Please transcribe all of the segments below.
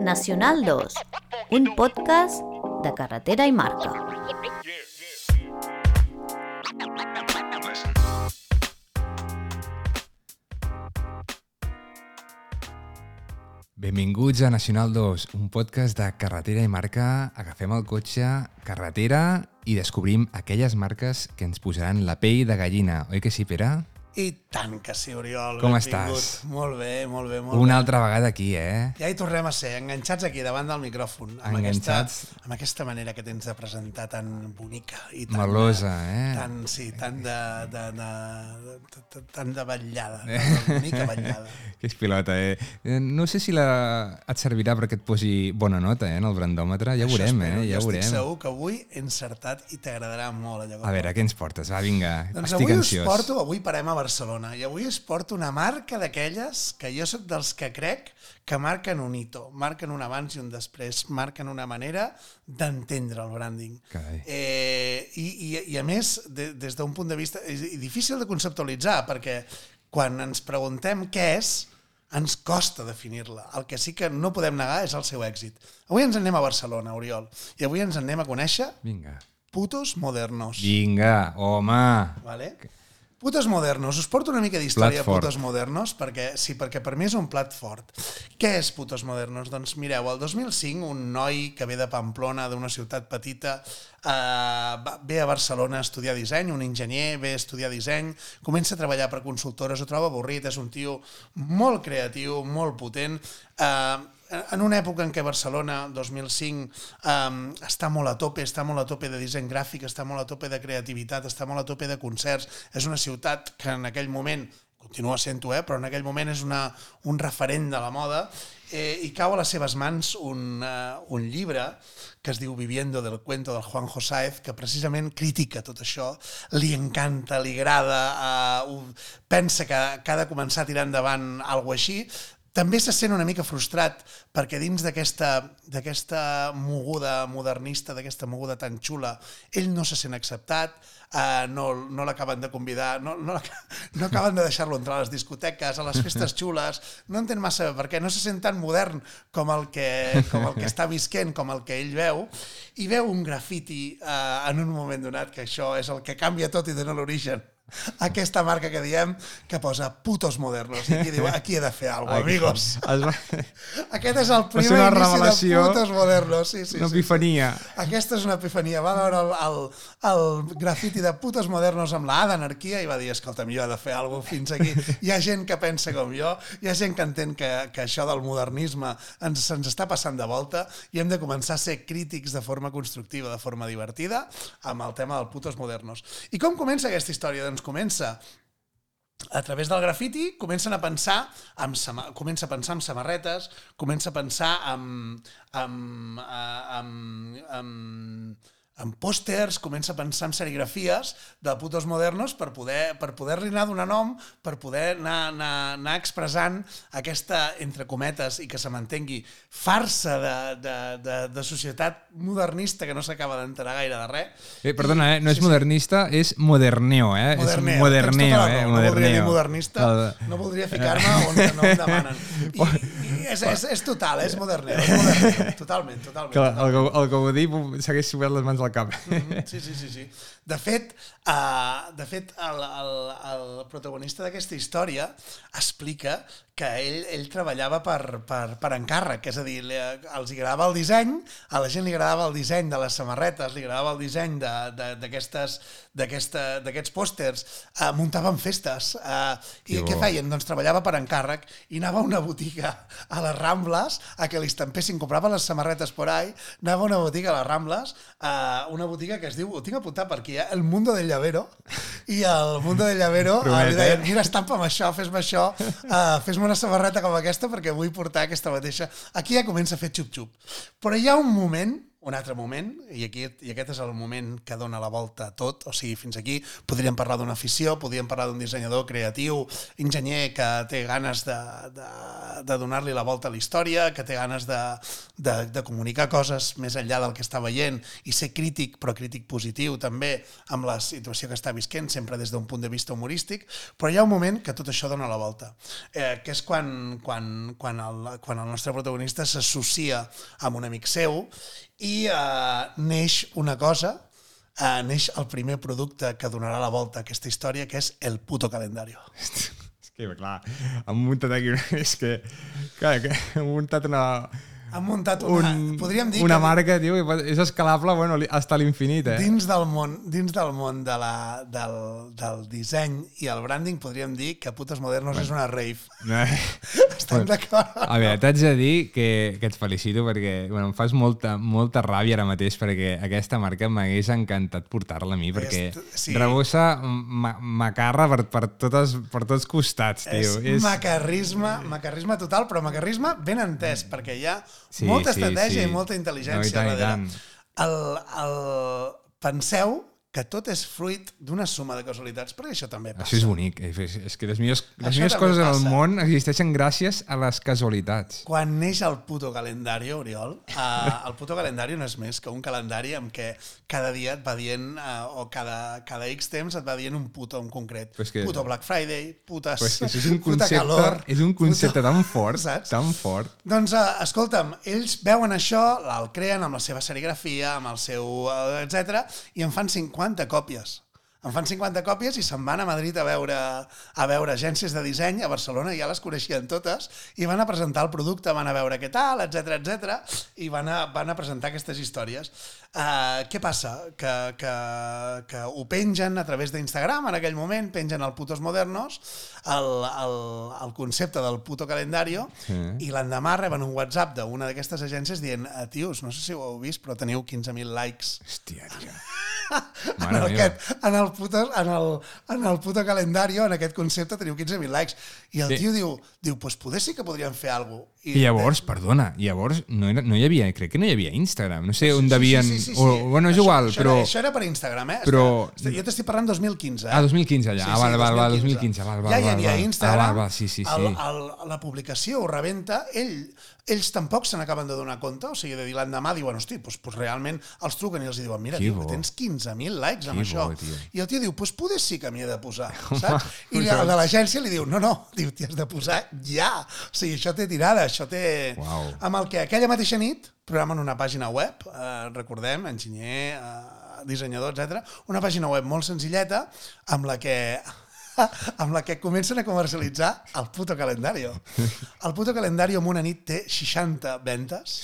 Nacional 2, un podcast de carretera i marca. Benvinguts a Nacional 2, un podcast de carretera i marca. Agafem el cotxe, carretera i descobrim aquelles marques que ens posaran la pell de gallina. Oi que sí, Pere? I tant que sí, Oriol. Com estàs? Molt bé, molt bé, molt Una bé. altra vegada aquí, eh? Ja hi tornem a ser, enganxats aquí davant del micròfon. Amb Enganxats. Aquesta, amb aquesta manera que tens de presentar tan bonica i tan... Melosa, eh? Tan, sí, tan de, de, de, de, de, tan de vetllada, tan de bonica vetllada. Que és pilota, eh? Eh, No sé si la... et servirà perquè et posi bona nota, eh, en el brandòmetre. Ja ho veurem, espero. eh? Ja ho estic veurem. segur que avui he encertat i t'agradarà molt allò A veure, què ens portes? Va, vinga, Doncs estic avui ansiós. us porto, avui parem a Barcelona, i avui us porto una marca d'aquelles que jo sóc dels que crec que marquen un hito, marquen un abans i un després, marquen una manera d'entendre el branding. Carai. Eh, i, i, I a més, de, des d'un punt de vista... És difícil de conceptualitzar, perquè quan ens preguntem què és, ens costa definir-la. El que sí que no podem negar és el seu èxit. Avui ens en anem a Barcelona, Oriol, i avui ens en anem a conèixer Vinga. putos modernos. Vinga, home! Vale? Putos modernos. Us porto una mica d'història de putos modernos, perquè, sí, perquè per mi és un plat fort. Què és putos modernos? Doncs mireu, el 2005 un noi que ve de Pamplona, d'una ciutat petita, eh, va- ve a Barcelona a estudiar disseny, un enginyer ve a estudiar disseny, comença a treballar per consultores, ho troba avorrit, és un tio molt creatiu, molt potent, eh, en una època en què Barcelona, 2005, um, està molt a tope, està molt a tope de disseny gràfic, està molt a tope de creativitat, està molt a tope de concerts, és una ciutat que en aquell moment, continua sent-ho, eh, però en aquell moment és una, un referent de la moda, eh, i cau a les seves mans un, uh, un llibre que es diu Viviendo del cuento del Juanjo Sáez, que precisament critica tot això, li encanta, li agrada, uh, pensa que, que ha de començar a tirar endavant alguna així, també se sent una mica frustrat perquè dins d'aquesta moguda modernista, d'aquesta moguda tan xula, ell no se sent acceptat, eh, no, no l'acaben de convidar, no, no, no acaben de deixar-lo entrar a les discoteques, a les festes xules, no entén massa bé per què, no se sent tan modern com el que, com el que està visquent, com el que ell veu, i veu un grafiti eh, en un moment donat, que això és el que canvia tot i dona l'origen aquesta marca que diem que posa putos modernos i aquí diu, aquí he de fer alguna cosa, amigos. Es va... Aquest és el primer una inici de putos modernos. Sí, sí, Una epifania. sí. Aquesta és una epifania. Va veure el, el, el grafiti de putos modernos amb la A d'anarquia i va dir, escolta'm, jo he de fer alguna cosa fins aquí. Hi ha gent que pensa com jo, hi ha gent que entén que, que això del modernisme ens, ens està passant de volta i hem de començar a ser crítics de forma constructiva, de forma divertida, amb el tema del putos modernos. I com comença aquesta història? Doncs comença. A través del grafiti comencen a pensar amb comença a pensar en samarretes, comença a pensar en, en, en, en, en pòsters, comença a pensar en serigrafies de putos modernos per poder per poder-li anar donant nom, per poder anar, anar, anar expressant aquesta, entre cometes, i que se m'entengui, farsa de, de, de, de societat modernista que no s'acaba d'enterar gaire de res. Eh, perdona, eh? no és modernista, és moderneo, eh? Moderneo, és moderneo, tota eh? raó. No voldria dir Moderneo. modernista, no voldria ficar-me on no em demanen. I és, és, és total, és moderneo, és moderneo. Totalment, totalment. El, que, el que ho dic segueix subint les mans al cap. Mhm, Sí, sí, sí, sí. De fet, uh, de fet el, el, el protagonista d'aquesta història explica que ell, ell treballava per, per, per encàrrec, és a dir, li, els agradava el disseny, a la gent li agradava el disseny de les samarretes, li agradava el disseny d'aquests pòsters, uh, muntaven festes. Uh, I què feien? Doncs treballava per encàrrec i anava a una botiga a les Rambles a que li estampessin, comprava les samarretes por ahí, anava a una botiga a les Rambles, a una botiga que es diu, ho tinc apuntat per aquí, eh? El Mundo del Llavero, i el Mundo del Llavero uh, li deien, eh? mira, estampa'm això, fes-me això, uh, fes-me una samarreta com aquesta perquè vull portar aquesta mateixa... Aquí ja comença a fer xup-xup. Però hi ha un moment un altre moment, i, aquí, i aquest és el moment que dona la volta a tot, o sigui, fins aquí podríem parlar d'una afició, podríem parlar d'un dissenyador creatiu, enginyer que té ganes de, de, de donar-li la volta a la història, que té ganes de, de, de comunicar coses més enllà del que està veient i ser crític, però crític positiu també amb la situació que està visquent, sempre des d'un punt de vista humorístic, però hi ha un moment que tot això dona la volta, eh, que és quan, quan, quan, el, quan el nostre protagonista s'associa amb un amic seu i eh, neix una cosa, eh, neix el primer producte que donarà la volta a aquesta història, que és el puto calendario. És que, clar, han muntat aquí... És que, clar, que han muntat una, Han muntat una... un, podríem dir una que marca, tio, que és escalable, bueno, hasta l'infinit, eh? dins del món, dins del, món de la, del, del disseny i el branding podríem dir que Putes Modernos és una rave. No, eh? Estem d'acord? A veure, t'haig de dir que, que et felicito perquè bueno, em fas molta, molta ràbia ara mateix perquè aquesta marca m'hagués encantat portar-la a mi perquè És- sí. rebossa ma- macarra per, per, totes, per tots costats, tio. És, macarrisme, macarrisme total, però macarrisme ben entès, perquè hi ha Sí, molta sí, estratègia sí. i molta No, i intel·ligència tant, i darrere. tant. El, el... Penseu que tot és fruit d'una suma de casualitats, perquè això també passa. Això és bonic. eh? És, que les millors, les Això millors coses en el passa. món existeixen gràcies a les casualitats. Quan neix el puto calendari, Oriol, eh, el puto calendari no és més que un calendari en què cada dia et va dient, eh, o cada, cada X temps et va dient un puto en concret. És que- puto Black Friday, putes, Però és que això és un puta concepte, calor, és un concepte puto- tan fort, Saps? tan fort. Doncs, uh, escolta'm, ells veuen això, el creen amb la seva serigrafia, amb el seu... Uh, etc i en fan 50 còpies. En fan 50 còpies i se'n van a Madrid a veure, a veure agències de disseny, a Barcelona ja les coneixien totes, i van a presentar el producte, van a veure què tal, etc etc i van a, van a presentar aquestes històries. Uh, què passa? Que, que, que ho pengen a través d'Instagram en aquell moment, pengen el Putos Modernos, el, el, el concepte del puto calendario, Sí. i l'endemà reben un WhatsApp d'una d'aquestes agències dient "Eh, tios, no sé si ho heu vist, però teniu 15.000 likes Hòstia, tio. en, aquest, en, el puto, en, el, en el puto calendario, en aquest concepte, teniu 15.000 likes. I el Sí. tio diu, diu, pues poder sí que podríem fer alguna cosa. I llavors, perdona, llavors no, era, no hi havia, crec que no hi havia Instagram, no sé on devien... O, bueno, és Això- igual, això però... Era, això era per Instagram, eh? però- Està- Jo t'estic parlant 2015, eh? Ah, 2015 ja. ah, val, val, val, 2015, val, val, ja hi havia val. Instagram, Ah, val, val, sí, sí, sí. El, el, la publicació ho rebenta, ell, ells tampoc se n'acaben de donar compte, o sigui, de dir l'endemà diuen, hosti, doncs, doncs realment els truquen i els diuen, mira, tio, que tens 15.000 likes amb Que això. bo, tio. I el tio diu, doncs poder sí que m'hi he de posar, saps? I el de l'agència li diu, no, no, diu, t'hi has de posar ja. O sigui, això té tirada, això té... Uau. Amb el que aquella mateixa nit programen una pàgina web, eh, recordem, enginyer, eh, dissenyador, etc. Una pàgina web molt senzilleta amb la que amb la que comencen a comercialitzar el puto calendario. El puto calendario en una nit té 60 ventes.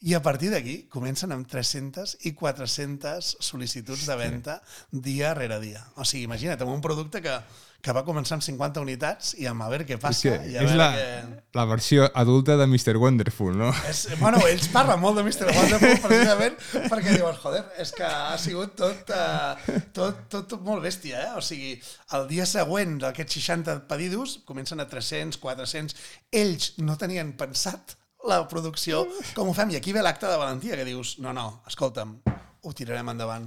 I a partir d'aquí comencen amb 300 i 400 sol·licituds de venda dia rere dia. O sigui, imagina't, amb un producte que, que va començar amb 50 unitats i amb a veure què És, passa. que i a és la, què... la versió adulta de Mr. Wonderful, no? És, bueno, ells parlen molt de Mr. Wonderful precisament perquè diuen, joder, és que ha sigut tot, uh, tot, tot, tot molt bèstia, eh? O sigui, el dia següent d'aquests 60 pedidos comencen a 300, 400. Ells no tenien pensat la producció com ho fem. I aquí ve l'acte de valentia, que dius, no, no, escolta'm, ho tirarem endavant.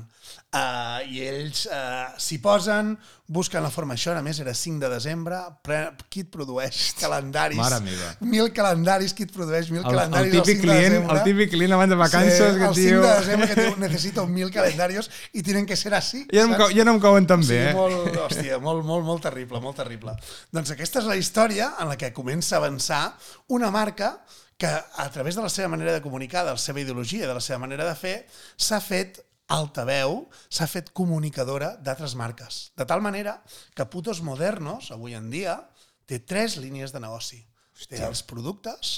Uh, I ells uh, s'hi posen, busquen la forma. Això, a més, era 5 de desembre, pre... qui et produeix calendaris? Mare meva. Mil calendaris, qui et produeix mil El, calendaris el típic 5 de client, desembre? el típic client abans de vacances sí, que el 5 diu... de desembre que diu necessito mil calendarios i tienen que ser així. Ja no, cau- ja no em cauen tan Sí, bé, eh? molt, hòstia, molt, molt, molt terrible, molt terrible. Doncs aquesta és la història en la que comença a avançar una marca que a través de la seva manera de comunicar, de la seva ideologia, de la seva manera de fer, s'ha fet altaveu, s'ha fet comunicadora d'altres marques. De tal manera que Putos Modernos, avui en dia, té tres línies de negoci. Té els productes,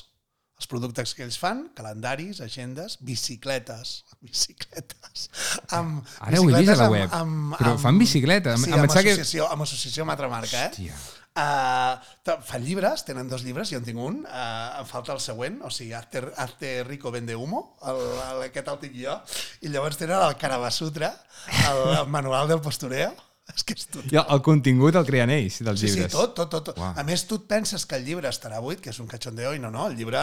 els productes que ells fan, calendaris, agendes, bicicletes, bicicletes, amb, Ara ho he vist a la bicicletes web. amb, amb, Però fan bicicleta. Em- Sí, em amb, pensava que- associació, amb associació amb altra marca, eh? Hòstia. Uh, fan llibres, tenen dos llibres, jo en tinc un, uh, em falta el següent, o sigui, Arte, Arte Rico Vende Humo, el, el, aquest el tinc jo, i llavors tenen el Caravasutra, el, el manual del postureo, és que és tot. I el, contingut el creen ells, dels Sí, sí, llibres. tot, tot, tot. tot. Uau. A més, tu et penses que el llibre estarà buit, que és un cachondeo, i no, no, el llibre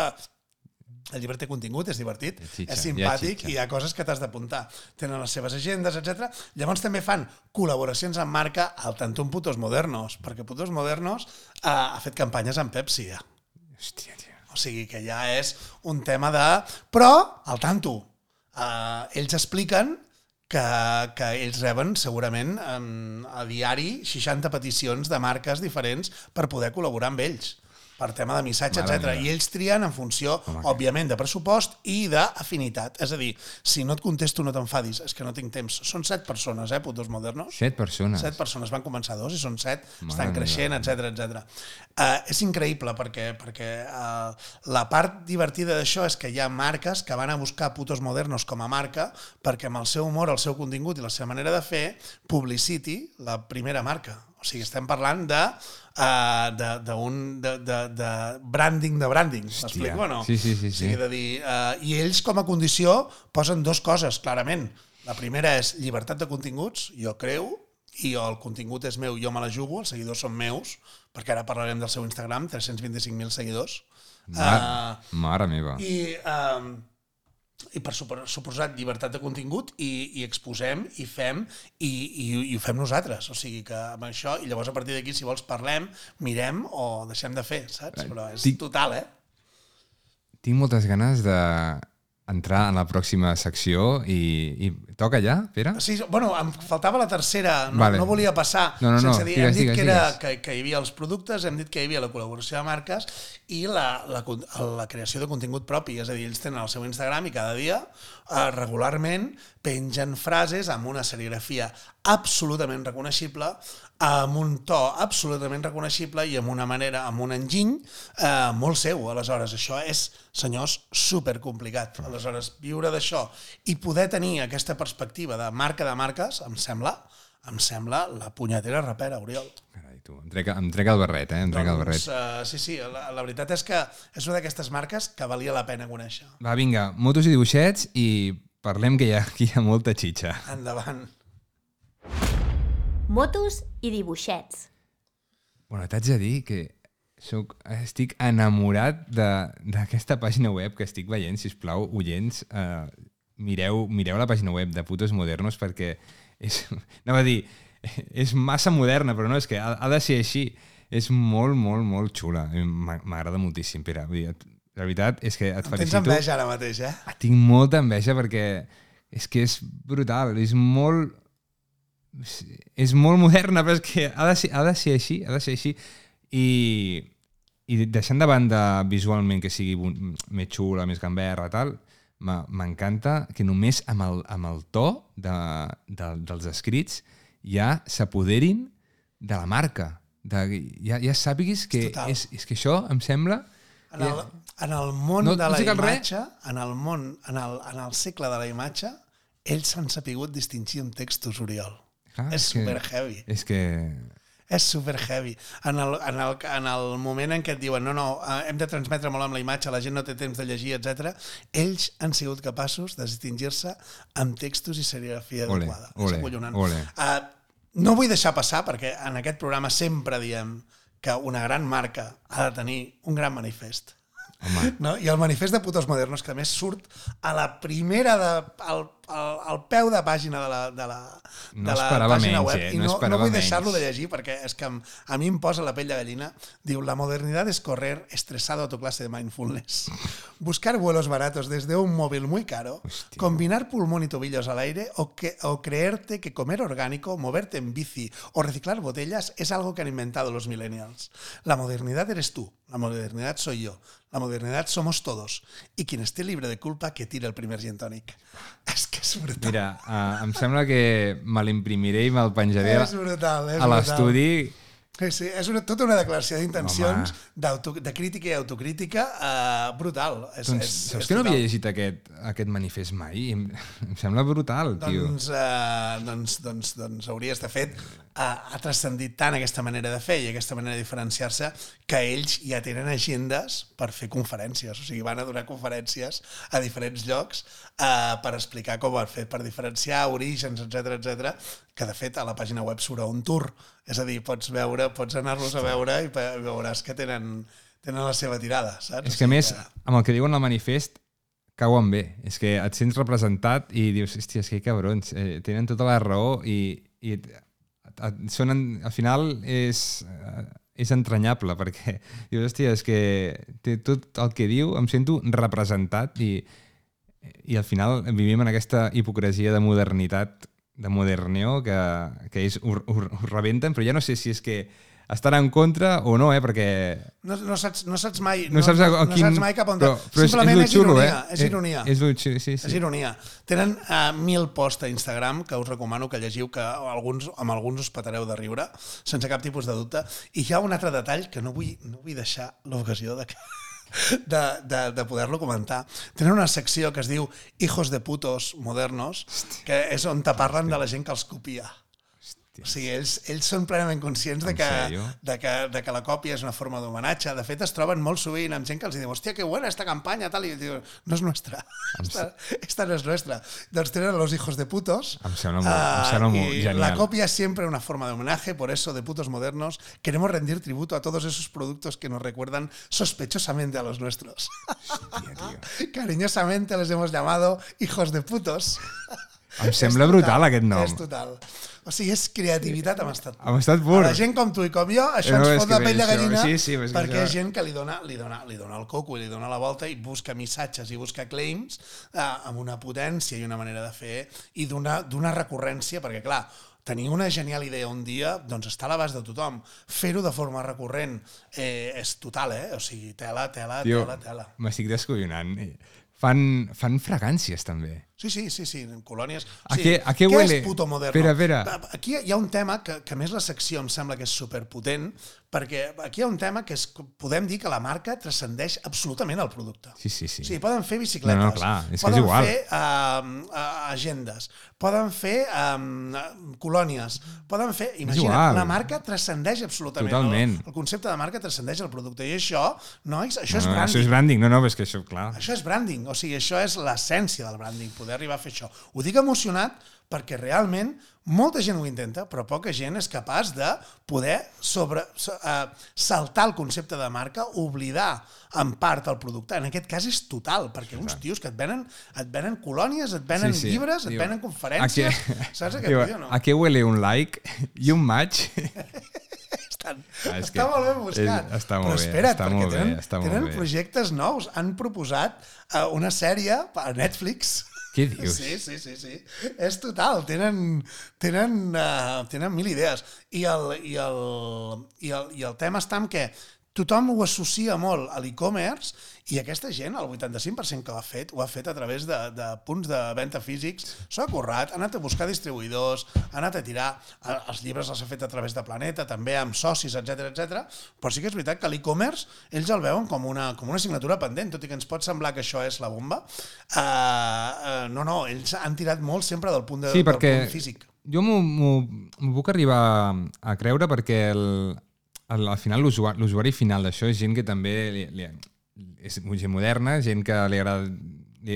el llibre té contingut, és divertit, ha xitxa, és ha simpàtic i hi ha coses que t'has d'apuntar. Tenen les seves agendes, etc. Llavors també fan col·laboracions amb marca al Tantum Putos Modernos, perquè Putos Modernos eh, ha fet campanyes amb Pepsi, ja. Hòstia, tio. O sigui que ja és un tema de... Però, al tanto, eh, ells expliquen que, que ells reben segurament eh, a diari 60 peticions de marques diferents per poder col·laborar amb ells per tema de missatge, etc. I ells trien en funció, Home, òbviament, de pressupost i d'afinitat. És a dir, si no et contesto no t'enfadis, és que no tinc temps. Són set persones, eh, putos modernos. Set persones. Set persones, van començar dos i són set, Mare estan creixent, etc etc. Uh, és increïble perquè, perquè uh, la part divertida d'això és que hi ha marques que van a buscar putos modernos com a marca perquè amb el seu humor, el seu contingut i la seva manera de fer, publicity la primera marca. O sigui, estem parlant de uh, d'un de, de, de branding de branding, m'explico o no? Sí, sí, sí, O sigui, sí. de dir, uh, I ells com a condició posen dues coses, clarament. La primera és llibertat de continguts, jo creu, i el contingut és meu, jo me la jugo, els seguidors són meus, perquè ara parlarem del seu Instagram, 325.000 seguidors. Mare, mare meva. Uh, I, um, i per suposat llibertat de contingut i, i exposem i fem i, i, i ho fem nosaltres o sigui que amb això i llavors a partir d'aquí si vols parlem, mirem o deixem de fer, saps? Però és Tinc- total, eh? Tinc moltes ganes de entrar en la pròxima secció i, i toca ja, Pere? Sí, bueno, em faltava la tercera, no, Vale. no volia passar No, no, no, sense dir, digues, hem dit digues, que, era, digues. que, que hi havia els productes, hem dit que hi havia la col·laboració de marques i la, la, la creació de contingut propi, és a dir, ells tenen el seu Instagram i cada dia eh, regularment pengen frases amb una serigrafia absolutament reconeixible, amb un to absolutament reconeixible i amb una manera, amb un enginy eh, molt seu. Aleshores, això és, senyors, supercomplicat. Aleshores, viure d'això i poder tenir aquesta perspectiva de marca de marques, em sembla, em sembla la punyetera rapera, Oriol. Carai, tu, em trec, em trec el barret, eh? Em trec el barret. uh, sí, sí, la, la veritat és que és una d'aquestes marques que valia la pena conèixer. Va, vinga, motos i dibuixets i parlem que hi ha, que hi ha molta xitxa. Endavant. Motos i dibuixets. Bueno, t'haig de dir que soc, estic enamorat de- d'aquesta pàgina web que estic veient, si us plau, oients, eh, mireu, mireu la pàgina web de Putos Modernos perquè és, anava a dir, és massa moderna, però no, és que ha, ha de ser així. És molt, molt, molt xula. M'agrada moltíssim, Pere. Vull dir, et- la veritat és que et Em tens felicito. enveja ara mateix, eh? Ah, Tinc molta enveja perquè és que és brutal, és molt és molt moderna, però és que ha de ser, ha de ser així, ha de ser així. I, i deixant de banda visualment que sigui bon- més xula, més gamberra, tal, m'encanta que només amb el, amb el to de, de, dels escrits ja s'apoderin de la marca. De, ja, ja sàpiguis que Total. és, és que això em sembla... En el, en el món No- de no la sé cal res. imatge, en el món, en el, en el segle de la imatge, ells s'han sapigut distingir amb textos, Oriol. Clar, és és que- super heavy. És que... És super heavy. En el, en, el, en el moment en què et diuen no, no, eh, hem de transmetre molt amb la imatge, la gent no té temps de llegir, etc. ells han sigut capaços de distingir-se amb textos i serigrafia Ole, adequada. ole, és acollonant. ole. Uh, no vull deixar passar, perquè en aquest programa sempre diem que una gran marca ha de tenir un gran manifest. Home, No? I el manifest de putos modernos, que més surt a la primera, de, al, al, al peu de pàgina de la, de la, No de la pàgina menys, web. eh? I No no, no vull deixar-lo de llegir perquè és que a mi em posa la pell de gallina. Diu, la modernidad es correr estresado a tu clase de mindfulness. Buscar vuelos baratos desde un móvil muy caro, Hostia. combinar pulmón y tobillos al aire o, que, o creerte que comer orgánico, moverte en bici o reciclar botellas es algo que han inventado los millennials. La modernidad eres tú, la modernidad soy yo, la modernidad somos todos y quien esté libre de culpa que tire el primer gin tònic. És que és brutal. mira, uh, em sembla que me l'imprimiré i me'l penjaré és brutal, és a l'estudi. Sí, sí, és una, tota una declaració d'intencions, de crítica i autocrítica uh, brutal. És, Doncs, és, saps és que no havia llegit aquest, aquest manifest mai? I Em, em sembla brutal, tio. Doncs, uh, doncs, doncs, doncs hauries de fet uh, ha transcendit tant aquesta manera de fer i aquesta manera de diferenciar-se que ells ja tenen agendes per fer conferències, o sigui, van a donar conferències a diferents llocs uh, per explicar com ho han fet, per diferenciar orígens, etc etc. que de fet a la pàgina web surt un tour, és a dir, pots veure, pots anar-los a veure i veuràs que tenen tenen la seva tirada, saps? És que a més, amb el que diuen al manifest, cauen bé. És que et sents representat i dius, hòstia, és que cabrons, eh, tenen tota la raó i, i et, et, són, en, al final és, eh, és entranyable perquè dius, hòstia, és que té tot el que diu, em sento representat i, i al final vivim en aquesta hipocresia de modernitat de moderneo que, que és, ho, ho, ho rebenten, però ja no sé si és que estan en contra o no, eh? perquè No, no, saps, no saps mai, no, saps a, a no quin... saps mai cap on... Però, però és, és, Simplement lo és, xulo, ironia, eh? és ironia. És, és xulo, sí, És sí. ironia. Tenen uh, mil posts a Instagram que us recomano que llegiu, que alguns, amb alguns us patareu de riure, sense cap tipus de dubte. I hi ha un altre detall que no vull, no vull deixar l'ocasió de, que- de, de, de poder-lo comentar. Tenen una secció que es diu Hijos de putos modernos, que és on te parlen de la gent que els copia. O sigui, ells, ells són plenament conscients de que, de, que, de que la còpia és una forma d'homenatge. De fet, es troben molt sovint amb gent que els diu hòstia, que buena esta campanya, tal, i diu, no és nostra. Esta, esta no és nostra. Doncs tenen los hijos de putos. Em sembla molt- ah, em sembla molt genial. La copia es siempre una forma de homenaje, por eso, de putos modernos, queremos rendir tributo a todos esos productos que nos recuerdan sospechosamente a los nuestros. Tio. Cariñosamente les hemos llamado hijos de putos. Em sembla brutal aquest nom. És total. O sigui, és creativitat amb estat pur. Amb estat pur. A la gent com tu i com jo, això No, ens fot la pell de gallina sí, sí, perquè és gent que li dona, li, dona, li dona el coco i li dona la volta i busca missatges i busca claims eh, amb una potència i una manera de fer i d'una recurrència, perquè clar, tenir una genial idea un dia doncs està a l'abast de tothom. Fer-ho de forma recurrent eh, és total, eh? O sigui, tela, tela, Tio, tela, tela. m'estic descollonant. Fan, fan fragàncies, també. Sí, sí, sí, sí, en colònies. ¿A sigui, qué- a qué què huele? és puto moderno? Espera, espera. Aquí hi ha un tema que, que a més la secció em sembla que és superpotent, perquè aquí hi ha un tema que és, podem dir que la marca transcendeix absolutament el producte. Sí, sí, sí. O sigui, poden fer bicicletes, No, no, clar, és que és poden igual. fer uh, agendes, poden fer um, colònies, poden fer... Imagina't, igual. una marca transcendeix absolutament. Totalment. El, el concepte de marca transcendeix el producte. I això, nois, això és no, no, branding. això és branding. No, no, és que això, clar. Això és branding, o sigui, això és l'essència del branding, poder arribar a fer això. Ho dic emocionat perquè realment molta gent ho intenta, però poca gent és capaç de poder sobre, so- eh, saltar el concepte de marca, oblidar en part el producte. En aquest cas és total, perquè uns tios que et venen, et venen colònies, et venen Sí, sí. llibres, et Diu, venen conferències, ¿a qué- saps aquest diu, tio, no? ¿A qué huele un like i un match? Estan, Ah, és està que molt ben buscat. és- està molt Però bé, espera't, està perquè molt bé, tenen, està molt tenen bé. projectes nous. Han proposat uh, una sèrie a Netflix. Què dius? Sí, sí, sí, sí. És total. Tenen, tenen, uh, tenen mil idees. I el, i, el, i, el, I el tema està en què tothom ho associa molt a l'e-commerce i aquesta gent, el 85% que ho ha fet, ho ha fet a través de, de punts de venda físics, s'ho ha currat, ha anat a buscar distribuïdors, ha anat a tirar, els llibres els ha fet a través de Planeta, també amb socis, etc etc. però sí que és veritat que l'e-commerce ells el veuen com una, com una assignatura pendent, tot i que ens pot semblar que això és la bomba. Uh, uh, no, no, ells han tirat molt sempre del punt, de, Sí, del perquè punt físic. jo m'ho- puc arribar a creure perquè el, el, al final l'usuari final d'això és gent que també li, li, és gent moderna, gent que li agrada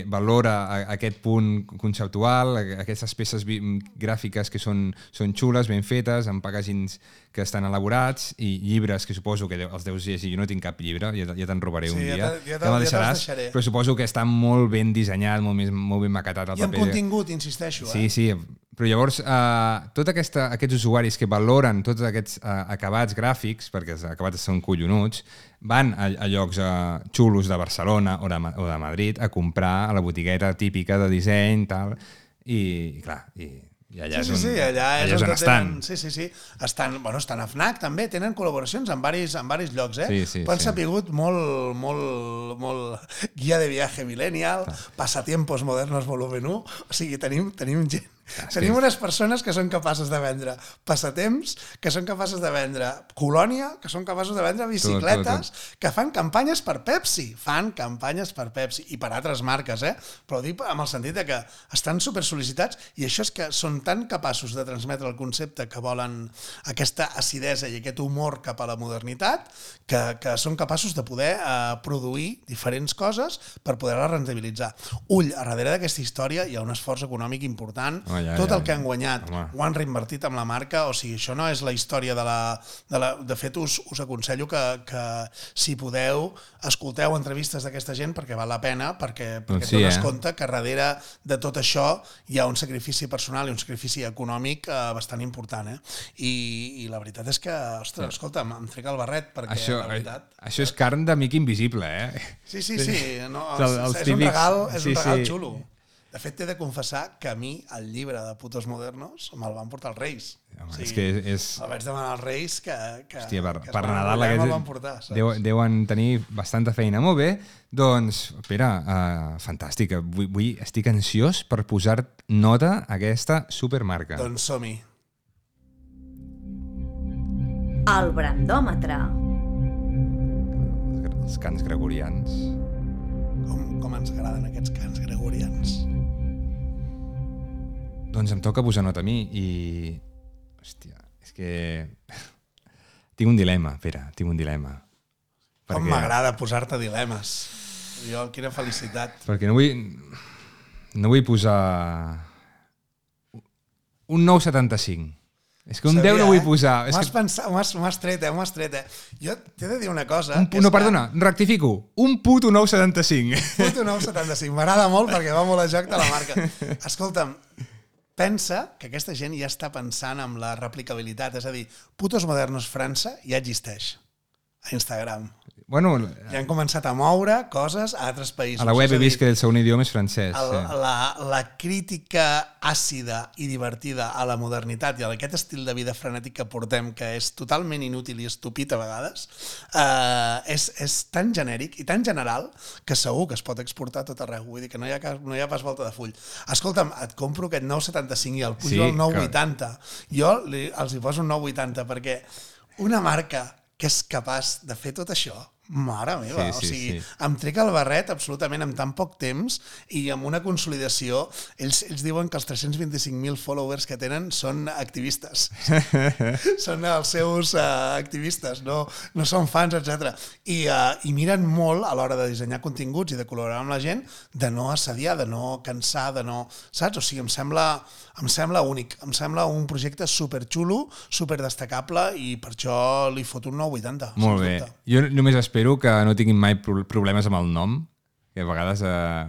valora aquest punt conceptual, aquestes peces gràfiques que són, són xules, ben fetes, amb pagàgins que estan elaborats i llibres que suposo que els deus llegir. Jo no tinc cap llibre, ja, ja te'n robaré Sí, un ja dia. ja ja te'ls deixaràs, deixaré. però suposo que està molt ben dissenyat, molt, més, molt ben maquetat el I amb paper. contingut, insisteixo. Sí, Eh? sí, però llavors eh, tots aquests usuaris que valoren tots aquests eh, acabats gràfics, perquè els acabats són collonuts, van a, a llocs eh, xulos de Barcelona o de, o de Madrid a comprar a la botigueta típica de disseny tal, i, i clar, i, i allà Sí, és sí, on, sí, allà és, on on estan. Tenen, sí, sí, sí. Estan, bueno, estan a FNAC també, tenen col·laboracions en varis, en varis llocs, eh? Sí, sí, Però han sí. sapigut molt, molt, molt guia de viatge millennial, passatiempos modernos volumen 1, o sigui, tenim, tenim gent és Tenim que- unes persones que són capaces de vendre passatemps, que són capaces de vendre colònia, que són capaços de vendre bicicletes, tot, que fan campanyes per Pepsi, fan campanyes per Pepsi i per altres marques, eh? Però dic amb el sentit de que estan super sol·licitats i això és que són tan capaços de transmetre el concepte que volen aquesta acidesa i aquest humor cap a la modernitat que, que són capaços de poder eh, produir diferents coses per poder-la rentabilitzar. Ull, a darrere d'aquesta història hi ha un esforç econòmic important Home, ja, tot ja. el que han guanyat Home. ho han reinvertit amb la marca, o sigui, això no és la història de la... De, la, de fet, us, us aconsello que, que si podeu, escolteu entrevistes d'aquesta gent perquè val la pena, perquè, perquè Doncs sí, sí, dones eh? compte que darrere de tot això hi ha un sacrifici personal i un sacrifici econòmic eh, bastant important, eh? I, I la veritat és que, ostres, escolta'm, em trec el barret perquè Això, la veritat... això és carn d'amic invisible, eh? Sí, sí, sí. No, El- és, els és un regal, és sí, un regal sí. xulo. De fet, t'he de confessar que a mi el llibre de Putos Modernos me'l van portar els Reis. Home, és que és... El vaig demanar als Reis que, que, Hòstia, per, que per van Nadal me'l van portar. Saps? deu, deuen tenir bastanta feina. Molt bé, doncs, Pere, uh, fantàstic. Vull, vull, estic ansiós per posar nota a aquesta supermarca. Doncs som-hi. El brandòmetre. Els cants gregorians. Com, com ens agraden aquests cants gregorians. Doncs em toca posar nota a mi i... Hòstia, és que... tinc un dilema, Pere, tinc un dilema. Com m'agrada posar-te dilemes. Jo, quina felicitat. Perquè no vull... No vull posar... Un 975. És que un 10 no vull posar. És M'ho has, que... pensat, m'ho has, m'ho has tret, eh? M'ho has tret, eh? Jo t'he de dir una cosa. Un, que no, que- perdona, rectifico. Un puto 975. Puto 975. M'agrada molt perquè va molt a joc de la marca. Escolta'm, pensa que aquesta gent ja està pensant en la replicabilitat. És a dir, Putos Modernos França ja existeix a Instagram. Bueno, Ja han començat a moure coses a altres països. a la web he vist que el segon idioma és francès. el, sí. la, la crítica àcida i divertida a la modernitat i a aquest estil de vida frenètic que portem, que és totalment inútil i estúpid a vegades, eh, és, és tan genèric i tan general que segur que es pot exportar a tot arreu. Vull dir que no hi ha, no hi ha pas volta de full. Escolta'm, et compro aquest 975 i el pujo Sí, al 980. Jo li, els hi poso un 980 perquè una marca que és capaç de fer tot això, mare meva, Sí, o sí, sigui, sí. em trec el barret absolutament en tan poc temps i amb una consolidació, ells, ells diuen que els 325.000 followers que tenen són activistes. són els seus uh, activistes, no, no són fans, etc. I, uh, I miren molt a l'hora de dissenyar continguts i de col·laborar amb la gent de no assediar, de no cansar, de no... Saps? O sigui, em sembla, em sembla únic, em sembla un projecte superxulo, superdestacable i per això li foto un 980. Molt bé. dubte. Jo només espero que no tinguin mai pro- problemes amb el nom, que a vegades eh,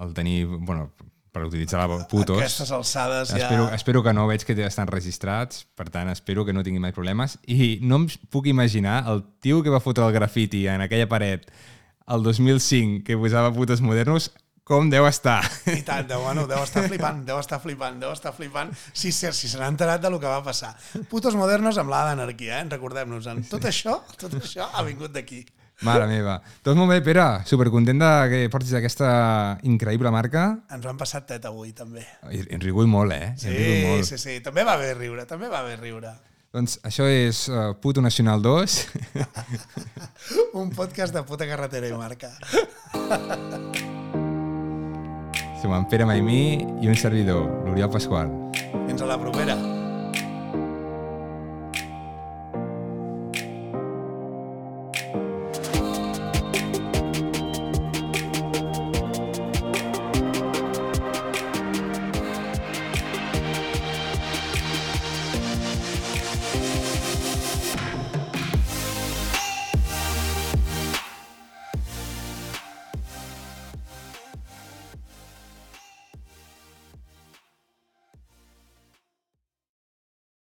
el tenir, bueno, per utilitzar la putos... Aquestes alçades ja... Espero, espero que no, veig que estan registrats, per tant, espero que no tinguin mai problemes. I no em puc imaginar el tio que va fotre el grafiti en aquella paret el 2005 que posava putes modernos, com deu estar. I tant, deu, bueno, deu estar flipant, deu estar flipant, deu estar flipant. Sí, sí, si se n'ha enterat de lo que va passar. Putos modernos amb l'A d'anarquia, eh? recordem-nos-en. Tot això, tot això ha vingut d'aquí. Mare meva. Doncs molt bé, Pere, supercontent de que portis aquesta increïble marca. Ens ho hem passat tet avui, també. Hem rigut molt, eh? Sí, molt. sí, sí. També va bé riure, també va bé riure. Doncs això és uh, Puto Nacional 2. Un podcast de puta carretera i marca. Som en Pere Maimí i un servidor, l'Oriol Pasqual. Fins a la propera.